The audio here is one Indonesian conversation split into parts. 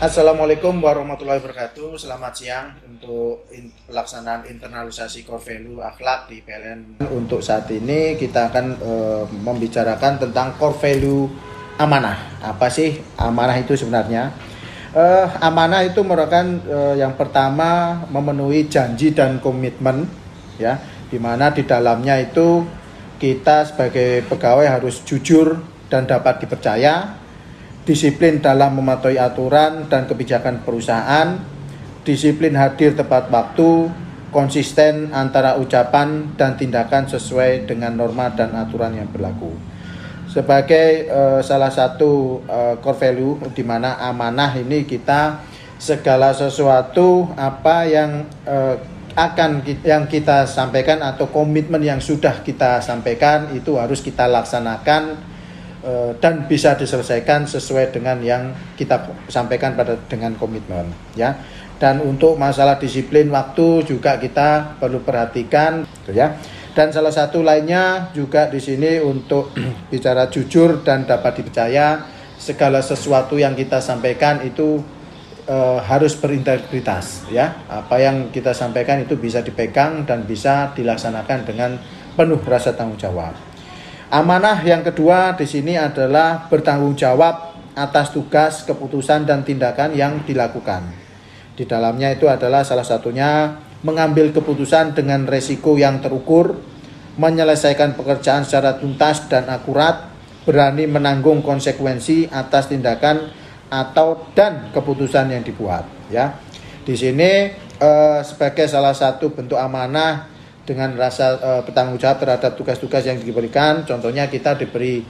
Assalamualaikum warahmatullahi wabarakatuh. Selamat siang untuk in, pelaksanaan internalisasi core value akhlak di PLN. Untuk saat ini kita akan e, membicarakan tentang core value amanah. Apa sih amanah itu sebenarnya? E, amanah itu merupakan e, yang pertama memenuhi janji dan komitmen, ya, di mana di dalamnya itu kita sebagai pegawai harus jujur dan dapat dipercaya disiplin dalam mematuhi aturan dan kebijakan perusahaan, disiplin hadir tepat waktu, konsisten antara ucapan dan tindakan sesuai dengan norma dan aturan yang berlaku. Sebagai uh, salah satu uh, core value di mana amanah ini kita segala sesuatu apa yang uh, akan yang kita sampaikan atau komitmen yang sudah kita sampaikan itu harus kita laksanakan dan bisa diselesaikan sesuai dengan yang kita sampaikan pada dengan komitmen ya. Dan untuk masalah disiplin waktu juga kita perlu perhatikan gitu ya. Dan salah satu lainnya juga di sini untuk bicara jujur dan dapat dipercaya segala sesuatu yang kita sampaikan itu e, harus berintegritas ya. Apa yang kita sampaikan itu bisa dipegang dan bisa dilaksanakan dengan penuh rasa tanggung jawab Amanah yang kedua di sini adalah bertanggung jawab atas tugas, keputusan, dan tindakan yang dilakukan. Di dalamnya itu adalah salah satunya mengambil keputusan dengan resiko yang terukur, menyelesaikan pekerjaan secara tuntas dan akurat, berani menanggung konsekuensi atas tindakan atau dan keputusan yang dibuat. Ya, di sini eh, sebagai salah satu bentuk amanah dengan rasa uh, bertanggung jawab terhadap tugas-tugas yang diberikan. Contohnya kita diberi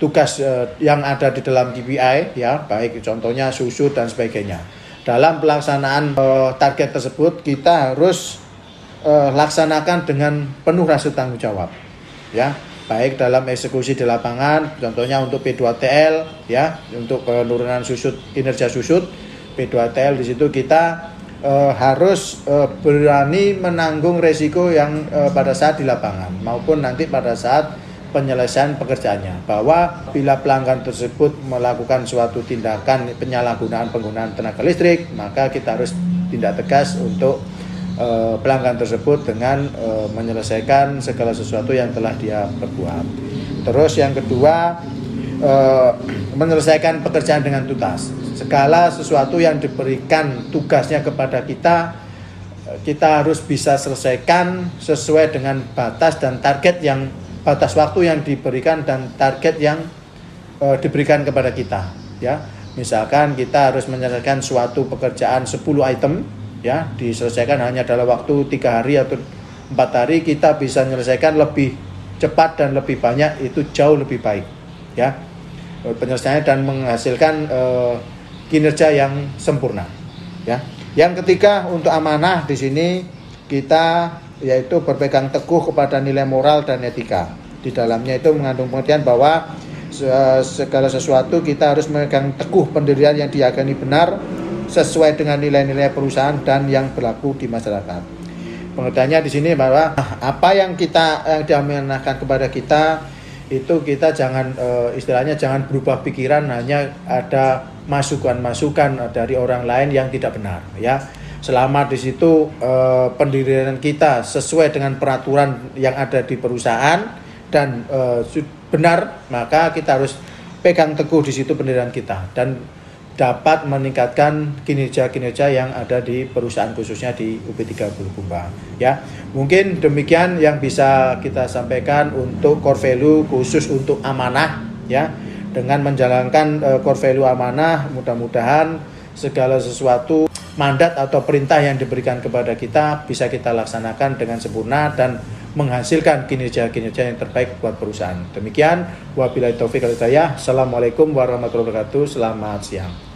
tugas uh, yang ada di dalam KPI ya, baik contohnya susu dan sebagainya. Dalam pelaksanaan uh, target tersebut kita harus uh, laksanakan dengan penuh rasa tanggung jawab. Ya, baik dalam eksekusi di lapangan, contohnya untuk P2TL ya, untuk penurunan susut kinerja susut P2TL di situ kita uh, harus uh, berani menanggung resiko yang uh, pada saat di lapangan maupun nanti pada saat penyelesaian pekerjaannya bahwa bila pelanggan tersebut melakukan suatu tindakan penyalahgunaan penggunaan tenaga listrik maka kita harus tindak tegas untuk uh, pelanggan tersebut dengan uh, menyelesaikan segala sesuatu yang telah dia perbuat. Terus yang kedua uh, menyelesaikan pekerjaan dengan tuntas. Segala sesuatu yang diberikan tugasnya kepada kita kita harus bisa selesaikan sesuai dengan batas dan target yang batas waktu yang diberikan dan target yang e, diberikan kepada kita ya. Misalkan kita harus menyelesaikan suatu pekerjaan 10 item ya diselesaikan hanya dalam waktu tiga hari atau empat hari kita bisa menyelesaikan lebih cepat dan lebih banyak itu jauh lebih baik ya penyelesaiannya dan menghasilkan e, kinerja yang sempurna. Ya. Yang ketiga untuk amanah di sini kita yaitu berpegang teguh kepada nilai moral dan etika. Di dalamnya itu mengandung pengertian bahwa segala sesuatu kita harus memegang teguh pendirian yang diyakini benar sesuai dengan nilai-nilai perusahaan dan yang berlaku di masyarakat. Pengertiannya di sini bahwa apa yang kita yang diamanahkan kepada kita itu kita jangan istilahnya jangan berubah pikiran hanya ada masukan-masukan dari orang lain yang tidak benar ya. Selama di situ eh, pendirian kita sesuai dengan peraturan yang ada di perusahaan dan eh, benar maka kita harus pegang teguh di situ pendirian kita. Dan dapat meningkatkan kinerja-kinerja yang ada di perusahaan khususnya di UP30 Kumba ya mungkin demikian yang bisa kita sampaikan untuk core value khusus untuk amanah ya dengan menjalankan uh, core value amanah mudah-mudahan segala sesuatu mandat atau perintah yang diberikan kepada kita bisa kita laksanakan dengan sempurna dan menghasilkan kinerja-kinerja yang terbaik buat perusahaan. Demikian, wabillahi taufik Assalamualaikum warahmatullahi wabarakatuh. Selamat siang.